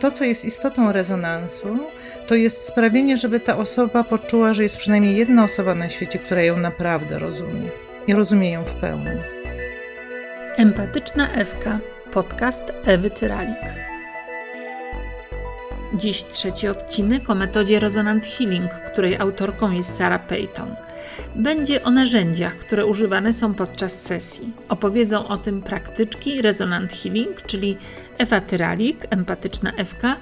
To, co jest istotą rezonansu, to jest sprawienie, żeby ta osoba poczuła, że jest przynajmniej jedna osoba na świecie, która ją naprawdę rozumie i rozumie ją w pełni. Empatyczna Ewka, podcast Ewy Tyralik. Dziś trzeci odcinek o metodzie Resonant Healing, której autorką jest Sarah Payton. Będzie o narzędziach, które używane są podczas sesji. Opowiedzą o tym praktyczki Resonant Healing, czyli Ewa Tyralik, empatyczna Ewka,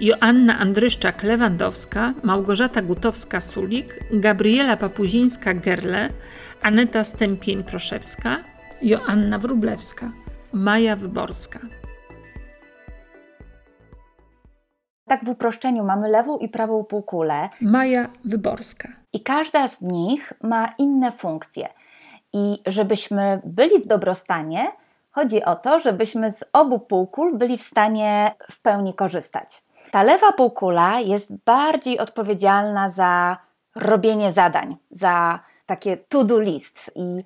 Joanna Andryszczak-Lewandowska, Małgorzata Gutowska-Sulik, Gabriela Papuzińska-Gerle, Aneta Stępień-Proszewska, Joanna Wrublewska, Maja Wyborska. Tak w uproszczeniu mamy lewą i prawą półkulę. Maja Wyborska. I każda z nich ma inne funkcje. I żebyśmy byli w dobrostanie, chodzi o to, żebyśmy z obu półkul byli w stanie w pełni korzystać. Ta lewa półkula jest bardziej odpowiedzialna za robienie zadań, za takie to-do list i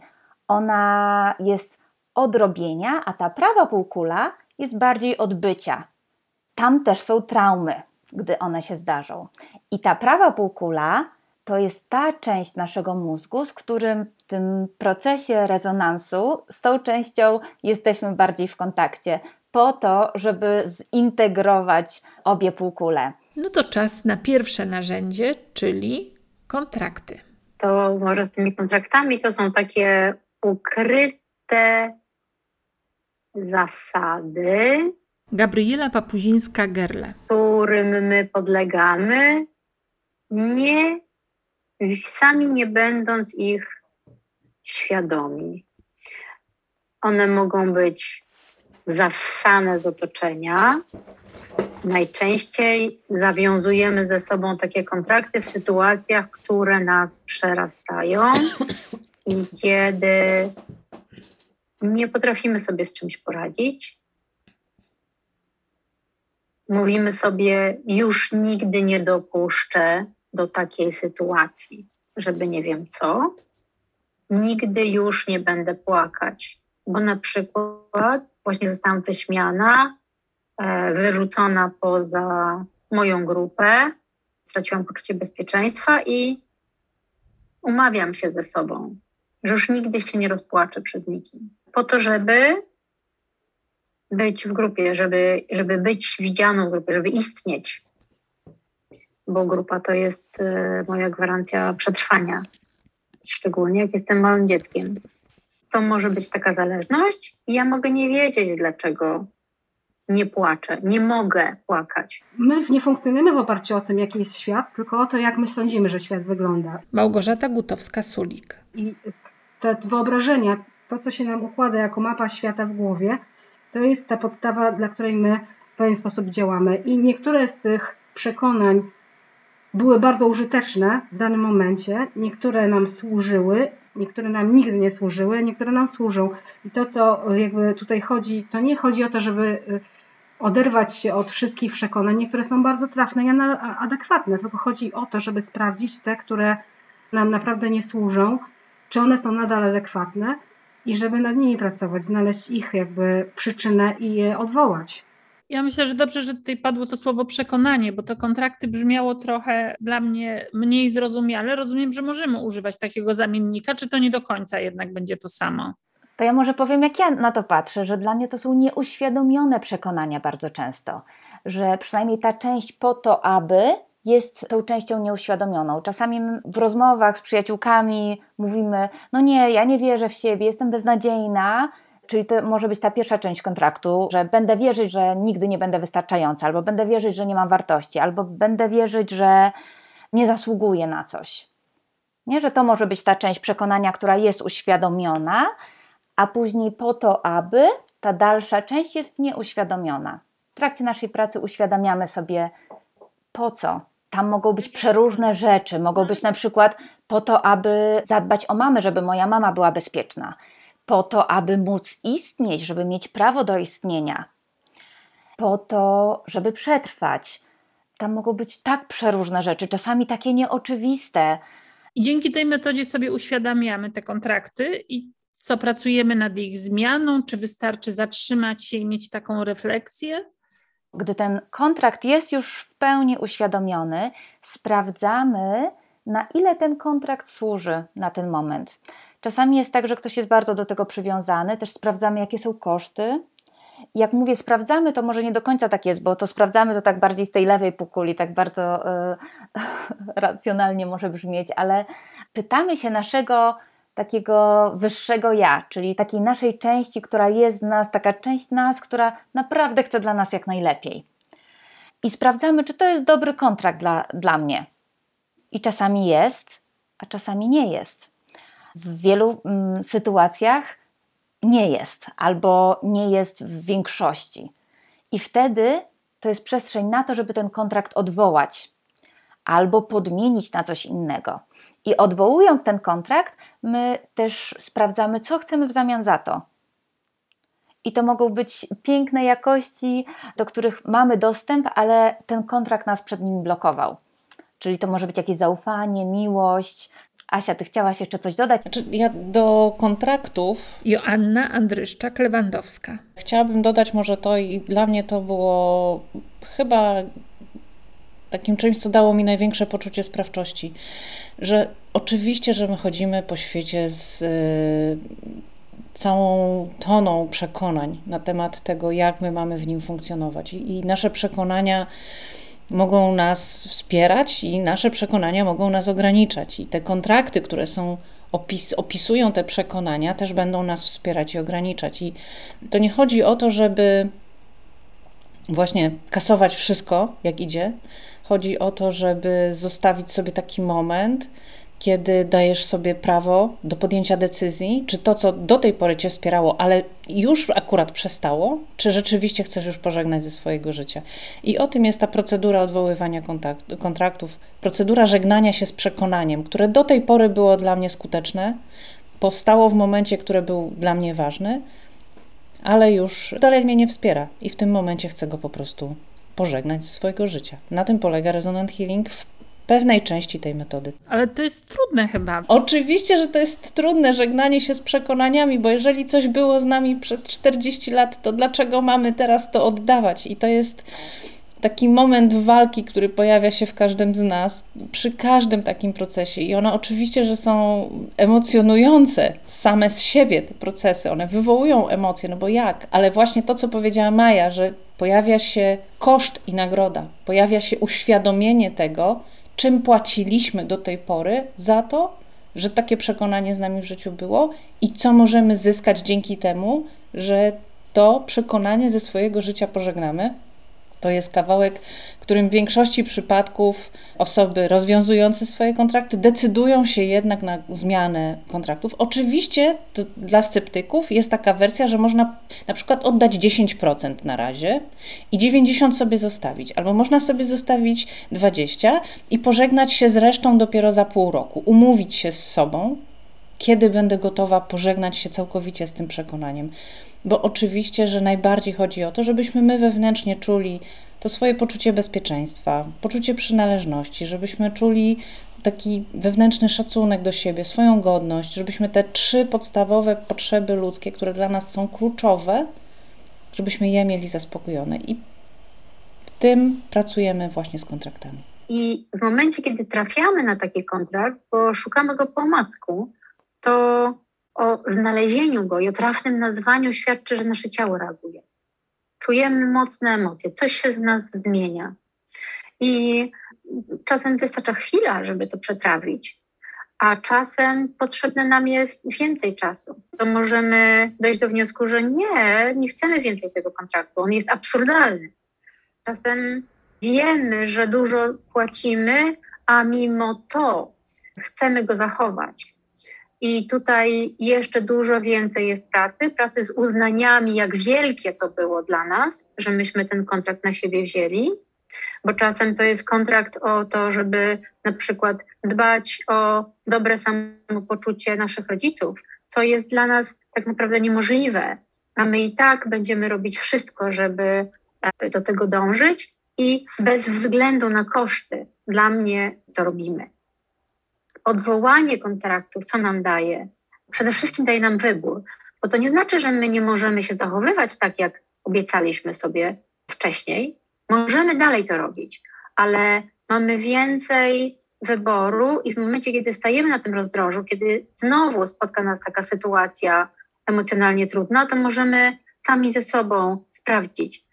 ona jest od robienia, a ta prawa półkula jest bardziej od bycia. Tam też są traumy, gdy one się zdarzą. I ta prawa półkula to jest ta część naszego mózgu, z którym tym procesie rezonansu, z tą częścią jesteśmy bardziej w kontakcie, po to, żeby zintegrować obie półkule. No to czas na pierwsze narzędzie, czyli kontrakty. To może z tymi kontraktami to są takie ukryte zasady, Gabriela Papuzińska-Gerle. którym my podlegamy, nie sami nie będąc ich świadomi. One mogą być zassane z otoczenia. Najczęściej zawiązujemy ze sobą takie kontrakty w sytuacjach, które nas przerastają i kiedy nie potrafimy sobie z czymś poradzić. Mówimy sobie, już nigdy nie dopuszczę do takiej sytuacji, żeby nie wiem co. Nigdy już nie będę płakać, bo na przykład właśnie zostałam wyśmiana, e, wyrzucona poza moją grupę, straciłam poczucie bezpieczeństwa i umawiam się ze sobą, że już nigdy się nie rozpłaczę przed nikim. Po to, żeby być w grupie, żeby, żeby być widzianą w grupie, żeby istnieć. Bo grupa to jest e, moja gwarancja przetrwania, szczególnie jak jestem małym dzieckiem. To może być taka zależność i ja mogę nie wiedzieć, dlaczego nie płaczę, nie mogę płakać. My nie funkcjonujemy w oparciu o tym, jaki jest świat, tylko o to, jak my sądzimy, że świat wygląda. Małgorzata Gutowska-Sulik. I te wyobrażenia, to co się nam układa jako mapa świata w głowie, to jest ta podstawa, dla której my w pewien sposób działamy. I niektóre z tych przekonań były bardzo użyteczne w danym momencie, niektóre nam służyły, niektóre nam nigdy nie służyły, niektóre nam służą. I to, co jakby tutaj chodzi, to nie chodzi o to, żeby y, oderwać się od wszystkich przekonań. Niektóre są bardzo trafne i adekwatne, tylko chodzi o to, żeby sprawdzić te, które nam naprawdę nie służą, czy one są nadal adekwatne i żeby nad nimi pracować, znaleźć ich jakby przyczynę i je odwołać. Ja myślę, że dobrze, że tutaj padło to słowo przekonanie, bo to kontrakty brzmiało trochę dla mnie mniej zrozumiale. Rozumiem, że możemy używać takiego zamiennika, czy to nie do końca jednak będzie to samo? To ja może powiem, jak ja na to patrzę, że dla mnie to są nieuświadomione przekonania bardzo często, że przynajmniej ta część po to, aby jest tą częścią nieuświadomioną. Czasami w rozmowach z przyjaciółkami mówimy: No nie, ja nie wierzę w siebie, jestem beznadziejna. Czyli to może być ta pierwsza część kontraktu, że będę wierzyć, że nigdy nie będę wystarczająca, albo będę wierzyć, że nie mam wartości, albo będę wierzyć, że nie zasługuję na coś. Nie, że to może być ta część przekonania, która jest uświadomiona, a później po to, aby ta dalsza część jest nieuświadomiona. W trakcie naszej pracy uświadamiamy sobie, po co. Tam mogą być przeróżne rzeczy. Mogą być na przykład po to, aby zadbać o mamę, żeby moja mama była bezpieczna, po to, aby móc istnieć, żeby mieć prawo do istnienia, po to, żeby przetrwać. Tam mogą być tak przeróżne rzeczy, czasami takie nieoczywiste. I dzięki tej metodzie sobie uświadamiamy te kontrakty i co pracujemy nad ich zmianą? Czy wystarczy zatrzymać się i mieć taką refleksję? gdy ten kontrakt jest już w pełni uświadomiony, sprawdzamy, na ile ten kontrakt służy na ten moment. Czasami jest tak, że ktoś jest bardzo do tego przywiązany, też sprawdzamy, jakie są koszty. Jak mówię, sprawdzamy, to może nie do końca tak jest, bo to sprawdzamy to tak bardziej z tej lewej półkuli, tak bardzo yy, racjonalnie może brzmieć, ale pytamy się naszego takiego wyższego ja, czyli takiej naszej części, która jest w nas, taka część nas, która naprawdę chce dla nas jak najlepiej. I sprawdzamy, czy to jest dobry kontrakt dla, dla mnie. I czasami jest, a czasami nie jest. W wielu mm, sytuacjach nie jest, albo nie jest w większości. I wtedy to jest przestrzeń na to, żeby ten kontrakt odwołać albo podmienić na coś innego. I odwołując ten kontrakt, my też sprawdzamy, co chcemy w zamian za to. I to mogą być piękne jakości, do których mamy dostęp, ale ten kontrakt nas przed nim blokował. Czyli to może być jakieś zaufanie, miłość. Asia, ty chciałaś jeszcze coś dodać? Znaczy, ja do kontraktów. Joanna Andryszczak-Lewandowska. Chciałabym dodać może to, i dla mnie to było chyba takim czymś, co dało mi największe poczucie sprawczości, że oczywiście, że my chodzimy po świecie z y, całą toną przekonań na temat tego, jak my mamy w nim funkcjonować. I, i nasze przekonania mogą nas wspierać, i nasze przekonania mogą nas ograniczać. I te kontrakty, które są opis, opisują te przekonania, też będą nas wspierać i ograniczać. I to nie chodzi o to, żeby właśnie kasować wszystko, jak idzie, Chodzi o to, żeby zostawić sobie taki moment, kiedy dajesz sobie prawo do podjęcia decyzji, czy to, co do tej pory cię wspierało, ale już akurat przestało, czy rzeczywiście chcesz już pożegnać ze swojego życia. I o tym jest ta procedura odwoływania kontraktów, procedura żegnania się z przekonaniem, które do tej pory było dla mnie skuteczne, powstało w momencie, który był dla mnie ważny, ale już dalej mnie nie wspiera i w tym momencie chcę go po prostu pożegnać ze swojego życia. Na tym polega Resonant Healing w pewnej części tej metody. Ale to jest trudne chyba. Oczywiście, że to jest trudne żegnanie się z przekonaniami, bo jeżeli coś było z nami przez 40 lat, to dlaczego mamy teraz to oddawać? I to jest taki moment walki, który pojawia się w każdym z nas, przy każdym takim procesie. I one oczywiście, że są emocjonujące same z siebie, te procesy. One wywołują emocje, no bo jak? Ale właśnie to, co powiedziała Maja, że pojawia się koszt i nagroda, pojawia się uświadomienie tego, czym płaciliśmy do tej pory za to, że takie przekonanie z nami w życiu było i co możemy zyskać dzięki temu, że to przekonanie ze swojego życia pożegnamy to jest kawałek, którym w większości przypadków osoby rozwiązujące swoje kontrakty decydują się jednak na zmianę kontraktów. Oczywiście dla sceptyków jest taka wersja, że można na przykład oddać 10% na razie i 90 sobie zostawić, albo można sobie zostawić 20 i pożegnać się z resztą dopiero za pół roku, umówić się z sobą, kiedy będę gotowa pożegnać się całkowicie z tym przekonaniem bo oczywiście, że najbardziej chodzi o to, żebyśmy my wewnętrznie czuli to swoje poczucie bezpieczeństwa, poczucie przynależności, żebyśmy czuli taki wewnętrzny szacunek do siebie, swoją godność, żebyśmy te trzy podstawowe potrzeby ludzkie, które dla nas są kluczowe, żebyśmy je mieli zaspokojone. I tym pracujemy właśnie z kontraktami. I w momencie, kiedy trafiamy na taki kontrakt, bo szukamy go po omacku, to o znalezieniu go i o trafnym nazwaniu świadczy, że nasze ciało reaguje. Czujemy mocne emocje, coś się z nas zmienia. I czasem wystarcza chwila, żeby to przetrawić, a czasem potrzebne nam jest więcej czasu. To możemy dojść do wniosku, że nie, nie chcemy więcej tego kontraktu, on jest absurdalny. Czasem wiemy, że dużo płacimy, a mimo to chcemy go zachować. I tutaj jeszcze dużo więcej jest pracy, pracy z uznaniami, jak wielkie to było dla nas, że myśmy ten kontrakt na siebie wzięli, bo czasem to jest kontrakt o to, żeby na przykład dbać o dobre samopoczucie naszych rodziców, co jest dla nas tak naprawdę niemożliwe, a my i tak będziemy robić wszystko, żeby e, do tego dążyć i bez względu na koszty, dla mnie to robimy odwołanie kontraktów, co nam daje? Przede wszystkim daje nam wybór, bo to nie znaczy, że my nie możemy się zachowywać tak, jak obiecaliśmy sobie wcześniej, Możemy dalej to robić, ale mamy więcej wyboru i w momencie, kiedy stajemy na tym rozdrożu, kiedy znowu spotka nas taka sytuacja emocjonalnie trudna, to możemy sami ze sobą sprawdzić,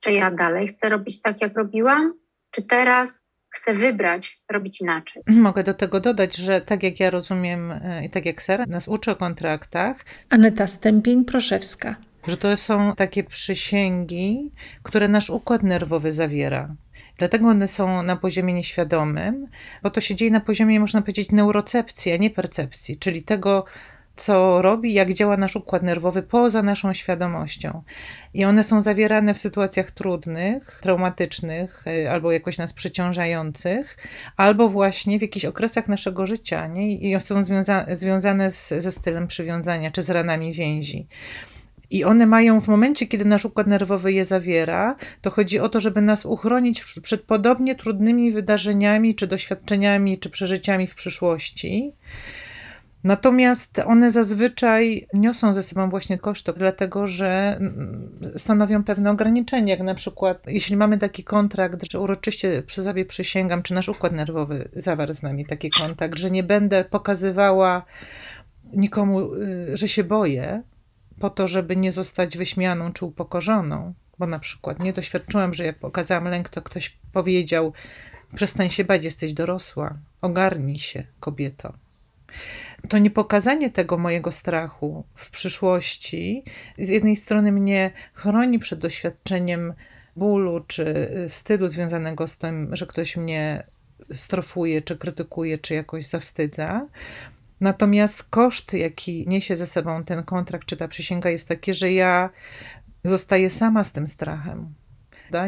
czy ja dalej chcę robić tak, jak robiłam, czy teraz chcę wybrać, robić inaczej. Mogę do tego dodać, że tak jak ja rozumiem e, i tak jak Sara nas uczy o kontraktach. Aneta Stępień-Proszewska. Że to są takie przysięgi, które nasz układ nerwowy zawiera. Dlatego one są na poziomie nieświadomym, bo to się dzieje na poziomie, można powiedzieć, neurocepcji, a nie percepcji, czyli tego, co robi, jak działa nasz układ nerwowy poza naszą świadomością. I one są zawierane w sytuacjach trudnych, traumatycznych y, albo jakoś nas przeciążających, albo właśnie w jakichś okresach naszego życia nie? i są związa związane z, ze stylem przywiązania czy z ranami więzi. I one mają w momencie, kiedy nasz układ nerwowy je zawiera, to chodzi o to, żeby nas uchronić przed podobnie trudnymi wydarzeniami, czy doświadczeniami, czy przeżyciami w przyszłości. Natomiast one zazwyczaj niosą ze sobą właśnie koszty, dlatego że stanowią pewne ograniczenia, jak na przykład jeśli mamy taki kontrakt, że uroczyście przy sobie przysięgam, czy nasz układ nerwowy zawarł z nami taki kontakt, że nie będę pokazywała nikomu, y, że się boję, po to, żeby nie zostać wyśmianą czy upokorzoną, bo na przykład nie doświadczyłam, że jak pokazałam lęk, to ktoś powiedział: Przestań się bać, jesteś dorosła, ogarnij się, kobieto to niepokazanie tego mojego strachu w przyszłości z jednej strony mnie chroni przed doświadczeniem bólu czy wstydu związanego z tym, że ktoś mnie strofuje, czy krytykuje, czy jakoś zawstydza. Natomiast koszt, jaki niesie ze sobą ten kontrakt, czy ta przysięga, jest taki, że ja zostaję sama z tym strachem.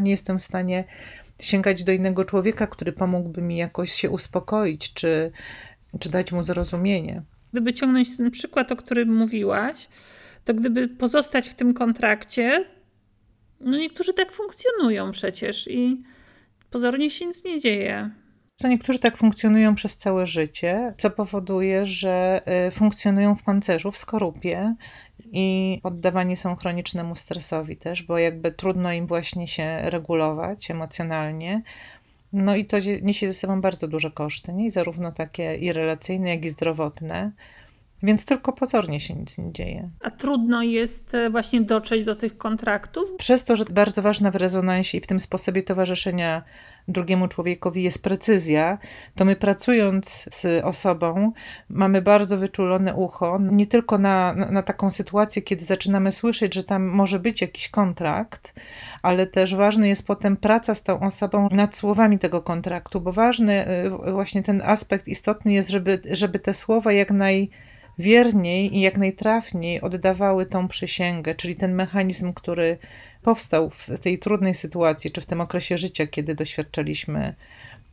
Nie jestem w stanie sięgać do innego człowieka, który pomógłby mi jakoś się uspokoić, czy czy dać mu zrozumienie. Gdyby ciągnąć ten przykład, o którym mówiłaś, to gdyby pozostać w tym kontrakcie, no niektórzy tak funkcjonują przecież i pozornie się nic nie dzieje. Co niektórzy tak funkcjonują przez całe życie, co powoduje, że y, funkcjonują w pancerzu, w skorupie i poddawani są chronicznemu stresowi też, bo jakby trudno im właśnie się regulować emocjonalnie, no i to niesie ze sobą bardzo duże koszty, nie? zarówno takie i relacyjne, jak i zdrowotne. Więc tylko pozornie się nic nie dzieje. A trudno jest e, właśnie dotrzeć do tych kontraktów? Przez to, że bardzo ważna w rezonansie i w tym sposobie towarzyszenia drugiemu człowiekowi jest precyzja, to my pracując z osobą mamy bardzo wyczulone ucho, nie tylko na, na, taką sytuację, kiedy zaczynamy słyszeć, że tam może być jakiś kontrakt, ale też ważny jest potem praca z tą osobą nad słowami tego kontraktu, bo ważny y, właśnie ten aspekt istotny jest, żeby, żeby te słowa jak naj wierniej i jak najtrafniej oddawały tą przysięgę, czyli ten mechanizm, który powstał w tej trudnej sytuacji, czy w tym okresie życia, kiedy doświadczaliśmy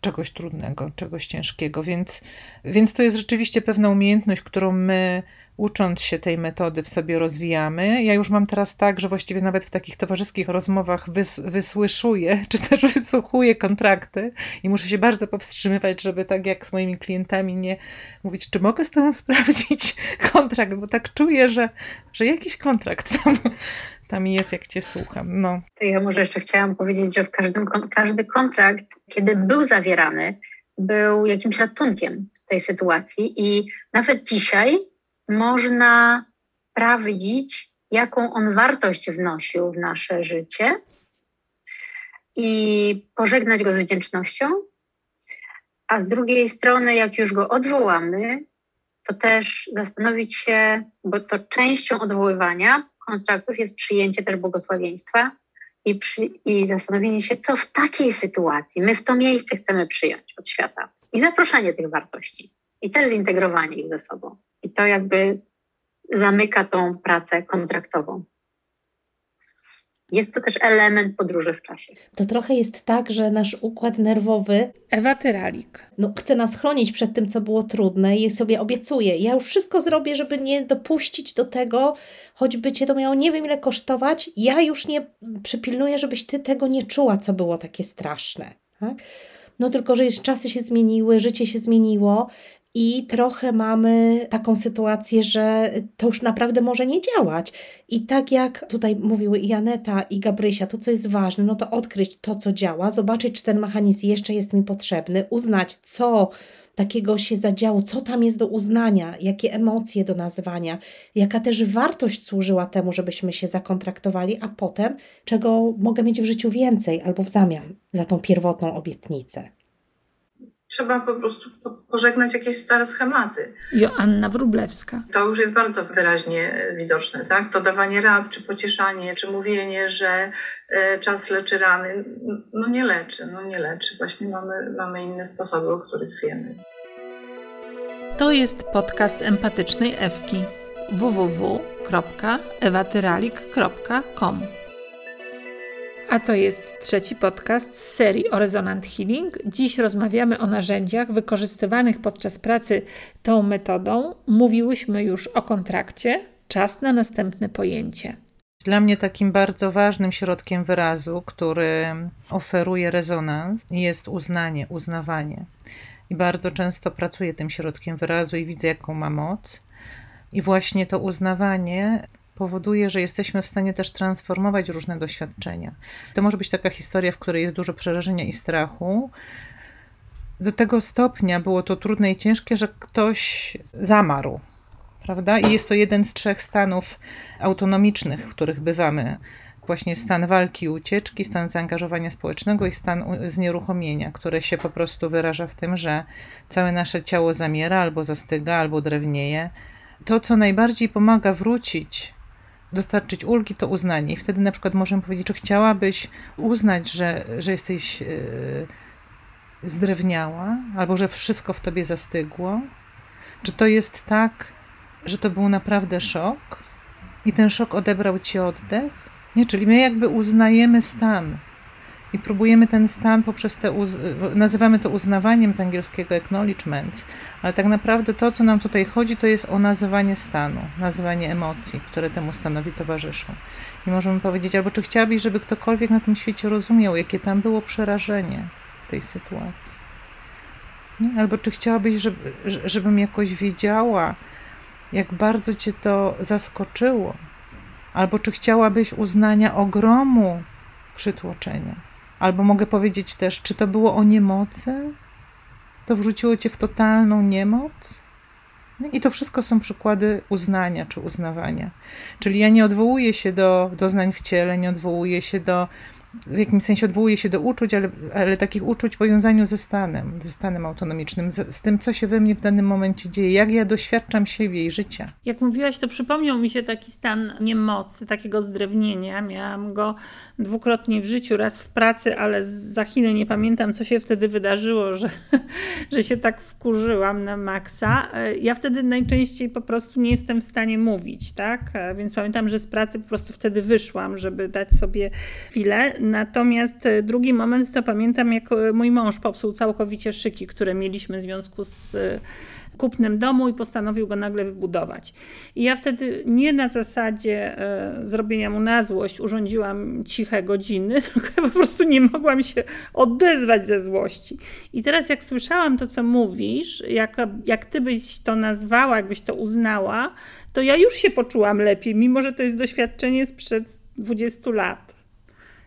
czegoś trudnego, czegoś ciężkiego. Więc, więc to jest rzeczywiście pewna umiejętność, którą my ucząc się tej metody w sobie rozwijamy. Ja już mam teraz tak, że właściwie nawet w takich towarzyskich rozmowach wys wysłyszuję, czy też wysłuchuję kontrakty i muszę się bardzo powstrzymywać, żeby tak jak z moimi klientami nie mówić, czy mogę z tobą sprawdzić kontrakt, bo tak czuję, że, że jakiś kontrakt tam, tam jest, jak cię słucham. No. To ja może jeszcze chciałam powiedzieć, że w każdym, każdy kontrakt, kiedy był zawierany, był jakimś ratunkiem w tej sytuacji i nawet dzisiaj można sprawdzić, jaką on wartość wnosił w nasze życie i pożegnać go z wdzięcznością. A z drugiej strony, jak już go odwołamy, to też zastanowić się, bo to częścią odwoływania kontraktów jest przyjęcie też błogosławieństwa i, przy, i zastanowienie się, co w takiej sytuacji my w to miejsce chcemy przyjąć od świata i zaproszenie tych wartości i też zintegrowanie ich ze sobą. I to jakby zamyka tą pracę kontraktową. Jest to też element podróży w czasie. To trochę jest tak, że nasz układ nerwowy. Ewa Tyralik. No, chce nas chronić przed tym, co było trudne i sobie obiecuje. Ja już wszystko zrobię, żeby nie dopuścić do tego, choćby cię to miało nie wiem ile kosztować. Ja już nie przypilnuję, żebyś ty tego nie czuła, co było takie straszne. Tak? No tylko, że już czasy się zmieniły, życie się zmieniło i trochę mamy taką sytuację, że to już naprawdę może nie działać. I tak jak tutaj mówiły i Janeta, i Gabrysia, to co jest ważne, no to odkryć to, co działa, zobaczyć, czy ten mechanizm jeszcze jest mi potrzebny, uznać, co takiego się zadziało, co tam jest do uznania, jakie emocje do nazywania, jaka też wartość służyła temu, żebyśmy się zakontraktowali, a potem czego mogę mieć w życiu więcej albo w zamian za tą pierwotną obietnicę trzeba po prostu pożegnać jakieś stare schematy. Joanna Wrublewska. To już jest bardzo wyraźnie widoczne, tak? To dawanie rad, czy pocieszanie, czy mówienie, że e, czas leczy rany. No nie leczy, no nie leczy. Właśnie mamy, mamy inne sposoby, o których wiemy. To jest podcast empatycznej Ewki www.ewatyralik.com a to jest trzeci podcast z serii o Resonant Healing. Dziś rozmawiamy o narzędziach wykorzystywanych podczas pracy tą metodą. Mówiłyśmy już o kontrakcie. Czas na następne pojęcie. Dla mnie takim bardzo ważnym środkiem wyrazu, który oferuje rezonans, jest uznanie, uznawanie. I bardzo często pracuję tym środkiem wyrazu i widzę, jaką ma moc. I właśnie to uznawanie powoduje, że jesteśmy w stanie też transformować różne doświadczenia. To może być taka historia, w której jest dużo przerażenia i strachu. Do tego stopnia było to trudne i ciężkie, że ktoś zamarł. Prawda? I jest to jeden z trzech stanów autonomicznych, w których bywamy. Właśnie stan walki i ucieczki, stan zaangażowania społecznego i stan znieruchomienia, które się po prostu wyraża w tym, że całe nasze ciało zamiera, albo zastyga, albo drewnieje. To, co najbardziej pomaga wrócić dostarczyć ulgi, to uznanie. I wtedy na przykład możemy powiedzieć, czy chciałabyś uznać, że, że jesteś yy, zdrewniała, albo że wszystko w tobie zastygło? Czy to jest tak, że to był naprawdę szok i ten szok odebrał ci oddech? Nie, czyli my jakby uznajemy stan i próbujemy ten stan poprzez te, nazywamy to uznawaniem z angielskiego acknowledgement, ale tak naprawdę to, co nam tutaj chodzi, to jest o nazywanie stanu, nazywanie emocji, które temu stanowi towarzyszą. I możemy powiedzieć, albo czy chciałabyś, żeby ktokolwiek na tym świecie rozumiał, jakie tam było przerażenie w tej sytuacji. Nie? Albo czy chciałabyś, żeby, żebym jakoś wiedziała, jak bardzo cię to zaskoczyło, albo czy chciałabyś uznania ogromu przytłoczenia Albo mogę powiedzieć też, czy to było o niemocy? To wrzuciło cię w totalną niemoc? I to wszystko są przykłady uznania czy uznawania. Czyli ja nie odwołuję się do doznań w ciele, nie odwołuję się do w jakimś sensie odwołuje się do uczuć, ale, ale takich uczuć w powiązaniu ze stanem, ze stanem autonomicznym, z, z, tym, co się we mnie w danym momencie dzieje, jak ja doświadczam siebie i życia. Jak mówiłaś, to przypomniał mi się taki stan niemocy, takiego zdrewnienia. Miałam go dwukrotnie w życiu, raz w pracy, ale za chwilę nie pamiętam, co się wtedy wydarzyło, że, że się tak wkurzyłam na maksa. Ja wtedy najczęściej po prostu nie jestem w stanie mówić, tak? Więc pamiętam, że z pracy po prostu wtedy wyszłam, żeby dać sobie chwilę Natomiast e, drugi moment to pamiętam, jak e, mój mąż popsuł całkowicie szyki, które mieliśmy w związku z e, kupnem domu i postanowił go nagle wybudować. I ja wtedy nie na zasadzie zrobienia mu na złość urządziłam ciche godziny, tylko ja po prostu nie mogłam się odezwać ze złości. I teraz jak słyszałam to, co mówisz, jak, jak ty byś to nazwała, jakbyś to uznała, to ja już się poczułam lepiej, mimo że to jest doświadczenie sprzed 20 lat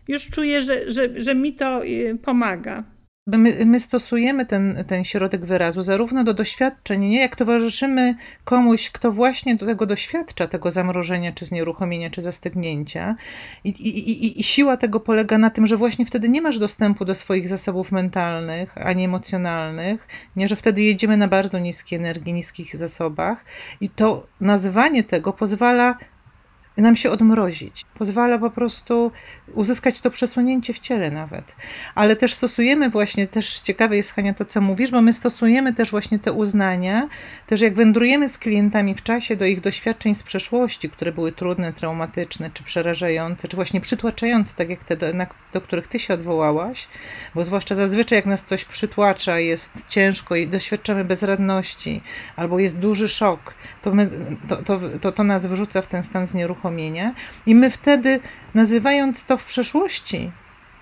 już czuję, że, że, że mi to y, pomaga. My, my, stosujemy ten, ten środek wyrazu zarówno do doświadczeń, nie? jak towarzyszymy komuś, kto właśnie do tego doświadcza, tego zamrożenia, czy znieruchomienia, czy zastygnięcia. I, i, i, I siła tego polega na tym, że właśnie wtedy nie masz dostępu do swoich zasobów mentalnych ani emocjonalnych, nie? że wtedy jedziemy na bardzo niskie energii, niskich zasobach. I to nazywanie tego pozwala nam się odmrozić. Pozwala po prostu uzyskać to przesunięcie w ciele nawet. Ale też stosujemy właśnie, też ciekawe jest Hania to, co mówisz, bo my stosujemy też właśnie te uznania, też jak wędrujemy z klientami w czasie do ich doświadczeń z przeszłości, które były trudne, traumatyczne, czy przerażające, czy właśnie przytłaczające, tak jak te, do, na, do których ty się odwołałaś, bo zwłaszcza zazwyczaj jak nas coś przytłacza, jest ciężko i doświadczamy bezradności, albo jest duży szok, to, my, to, to, to, to nas wrzuca w ten stan znieruchomienia i my wtedy, nazywając to w przeszłości,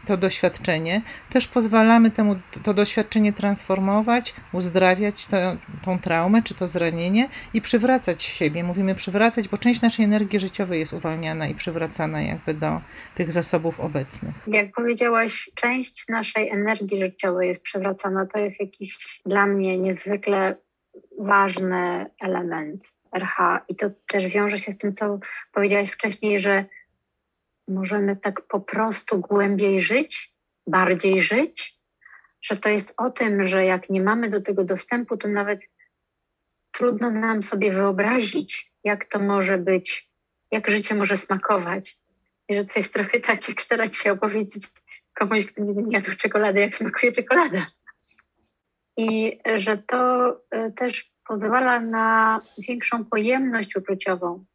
to doświadczenie, też pozwalamy temu, to doświadczenie transformować, uzdrawiać to, tą traumę czy to zranienie i przywracać siebie. Mówimy przywracać, bo część naszej energii życiowej jest uwalniana i przywracana jakby do tych zasobów obecnych. Jak powiedziałaś, część naszej energii życiowej jest przywracana. To jest jakiś dla mnie niezwykle ważny element RH i to też wiąże się z tym, co powiedziałaś wcześniej, że możemy tak po prostu głębiej żyć, bardziej żyć, że to jest o tym, że jak nie mamy do tego dostępu, to nawet trudno nam sobie wyobrazić, jak to może być, jak życie może smakować. I że to jest trochę tak, jak starać się opowiedzieć komuś, kto nigdy nie jadł czekolady, jak smakuje czekolada. I że to e, też pozwala na większą pojemność uczuciową,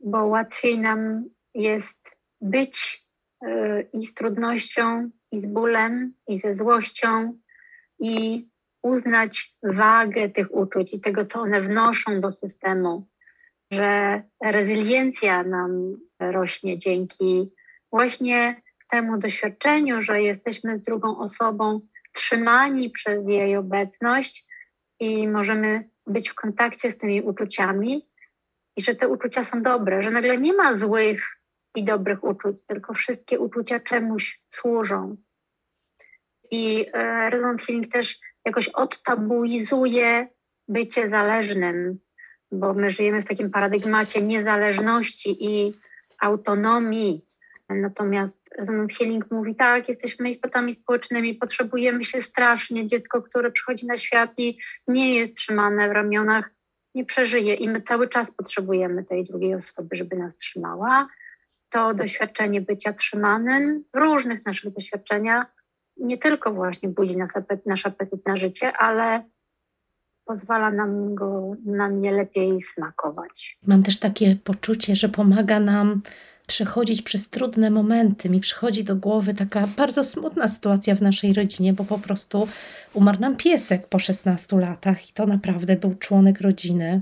bo łatwiej nam jest być e, i z trudnością, i z bólem, i ze złością, i uznać wagę tych uczuć i tego, co one wnoszą do systemu, że rezyliencja nam rośnie dzięki właśnie temu doświadczeniu, że jesteśmy z drugą osobą trzymani przez jej obecność i możemy być w kontakcie z tymi uczuciami i że te uczucia są dobre, że nagle nie ma złych i dobrych uczuć, tylko wszystkie uczucia czemuś służą. I e, Healing też jakoś odtabuizuje bycie zależnym, bo my żyjemy w takim paradygmacie niezależności i autonomii. Natomiast Resonant Healing mówi tak, jesteśmy istotami społecznymi, potrzebujemy się strasznie. Dziecko, które przychodzi na świat i nie jest trzymane w ramionach, nie przeżyje i my cały czas potrzebujemy tej drugiej osoby, żeby nas trzymała. To doświadczenie bycia trzymanym w różnych naszych doświadczeniach nie tylko właśnie budzi nas nasz apetyt na życie, ale pozwala nam go na nie lepiej smakować. Mam też takie poczucie, że pomaga nam przechodzić przez trudne momenty. Mi przychodzi do głowy taka bardzo smutna sytuacja w naszej rodzinie, bo po prostu umarł nam piesek po 16 latach i to naprawdę był członek rodziny.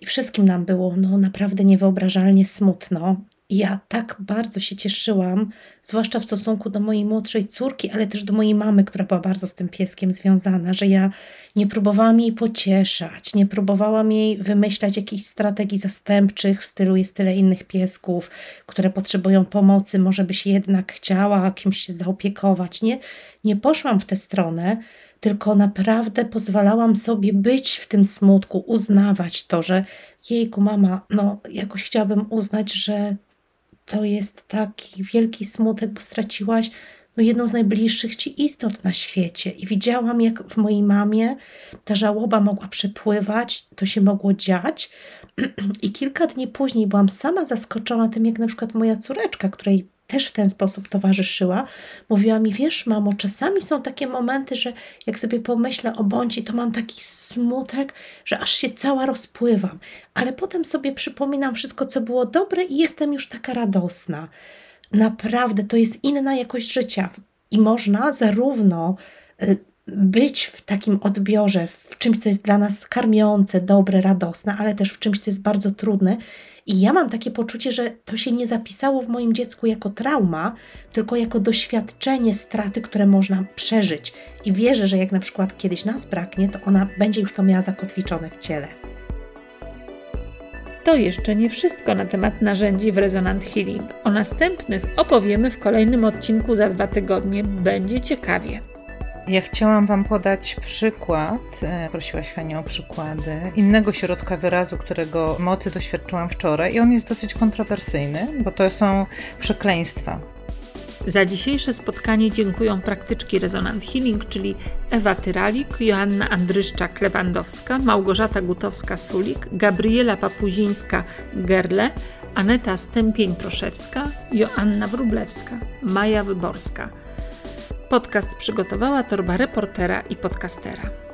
I wszystkim nam było no, naprawdę niewyobrażalnie smutno. Ja tak bardzo się cieszyłam, zwłaszcza w stosunku do mojej młodszej córki, ale też do mojej mamy, która była bardzo z tym pieskiem związana, że ja nie próbowałam jej pocieszać, nie próbowałam jej wymyślać jakichś strategii zastępczych w stylu jest tyle innych piesków, które potrzebują pomocy, może by się jednak chciała kimś się zaopiekować. Nie, nie poszłam w tę stronę, tylko naprawdę pozwalałam sobie być w tym smutku, uznawać to, że jejku, mama, no jakoś chciałabym uznać, że to jest taki wielki smutek, bo straciłaś no, jedną z najbliższych ci istot na świecie. I widziałam, jak w mojej mamie ta żałoba mogła przepływać, to się mogło dziać. I kilka dni później byłam sama zaskoczona tym, jak na przykład moja córeczka, której też w ten sposób towarzyszyła, mówiła mi, wiesz, mamo, czasami są takie momenty, że jak sobie pomyślę o bądź, to mam taki smutek, że aż się cała rozpływam, ale potem sobie przypominam wszystko, co było dobre i jestem już taka radosna. Naprawdę to jest inna jakość życia. I można zarówno y, być w takim odbiorze, w czymś, co jest dla nas karmiące, dobre, radosne, ale też w czymś, co jest bardzo trudne. I ja mam takie poczucie, że to się nie zapisało w moim dziecku jako trauma, tylko jako doświadczenie straty, które można przeżyć. I wierzę, że jak na przykład kiedyś nas braknie, to ona będzie już to miała zakotwiczone w ciele. To jeszcze nie wszystko na temat narzędzi w Resonant Healing. O następnych opowiemy w kolejnym odcinku za dwa tygodnie. Będzie ciekawie. Ja chciałam Wam podać przykład, e, prosiłaś Hania o przykłady, innego środka wyrazu, którego mocy doświadczyłam wczoraj i on jest dosyć kontrowersyjny, bo to są przekleństwa. Za dzisiejsze spotkanie dziękuję praktyczki Resonant Healing, czyli Ewa Tyralik, Joanna Andryszczak-Lewandowska, Małgorzata Gutowska-Sulik, Gabriela Papuzińska-Gerle, Aneta Stępień-Proszewska, Joanna Wrublewska, Maja Wyborska – Podcast przygotowała torba reportera i podcastera.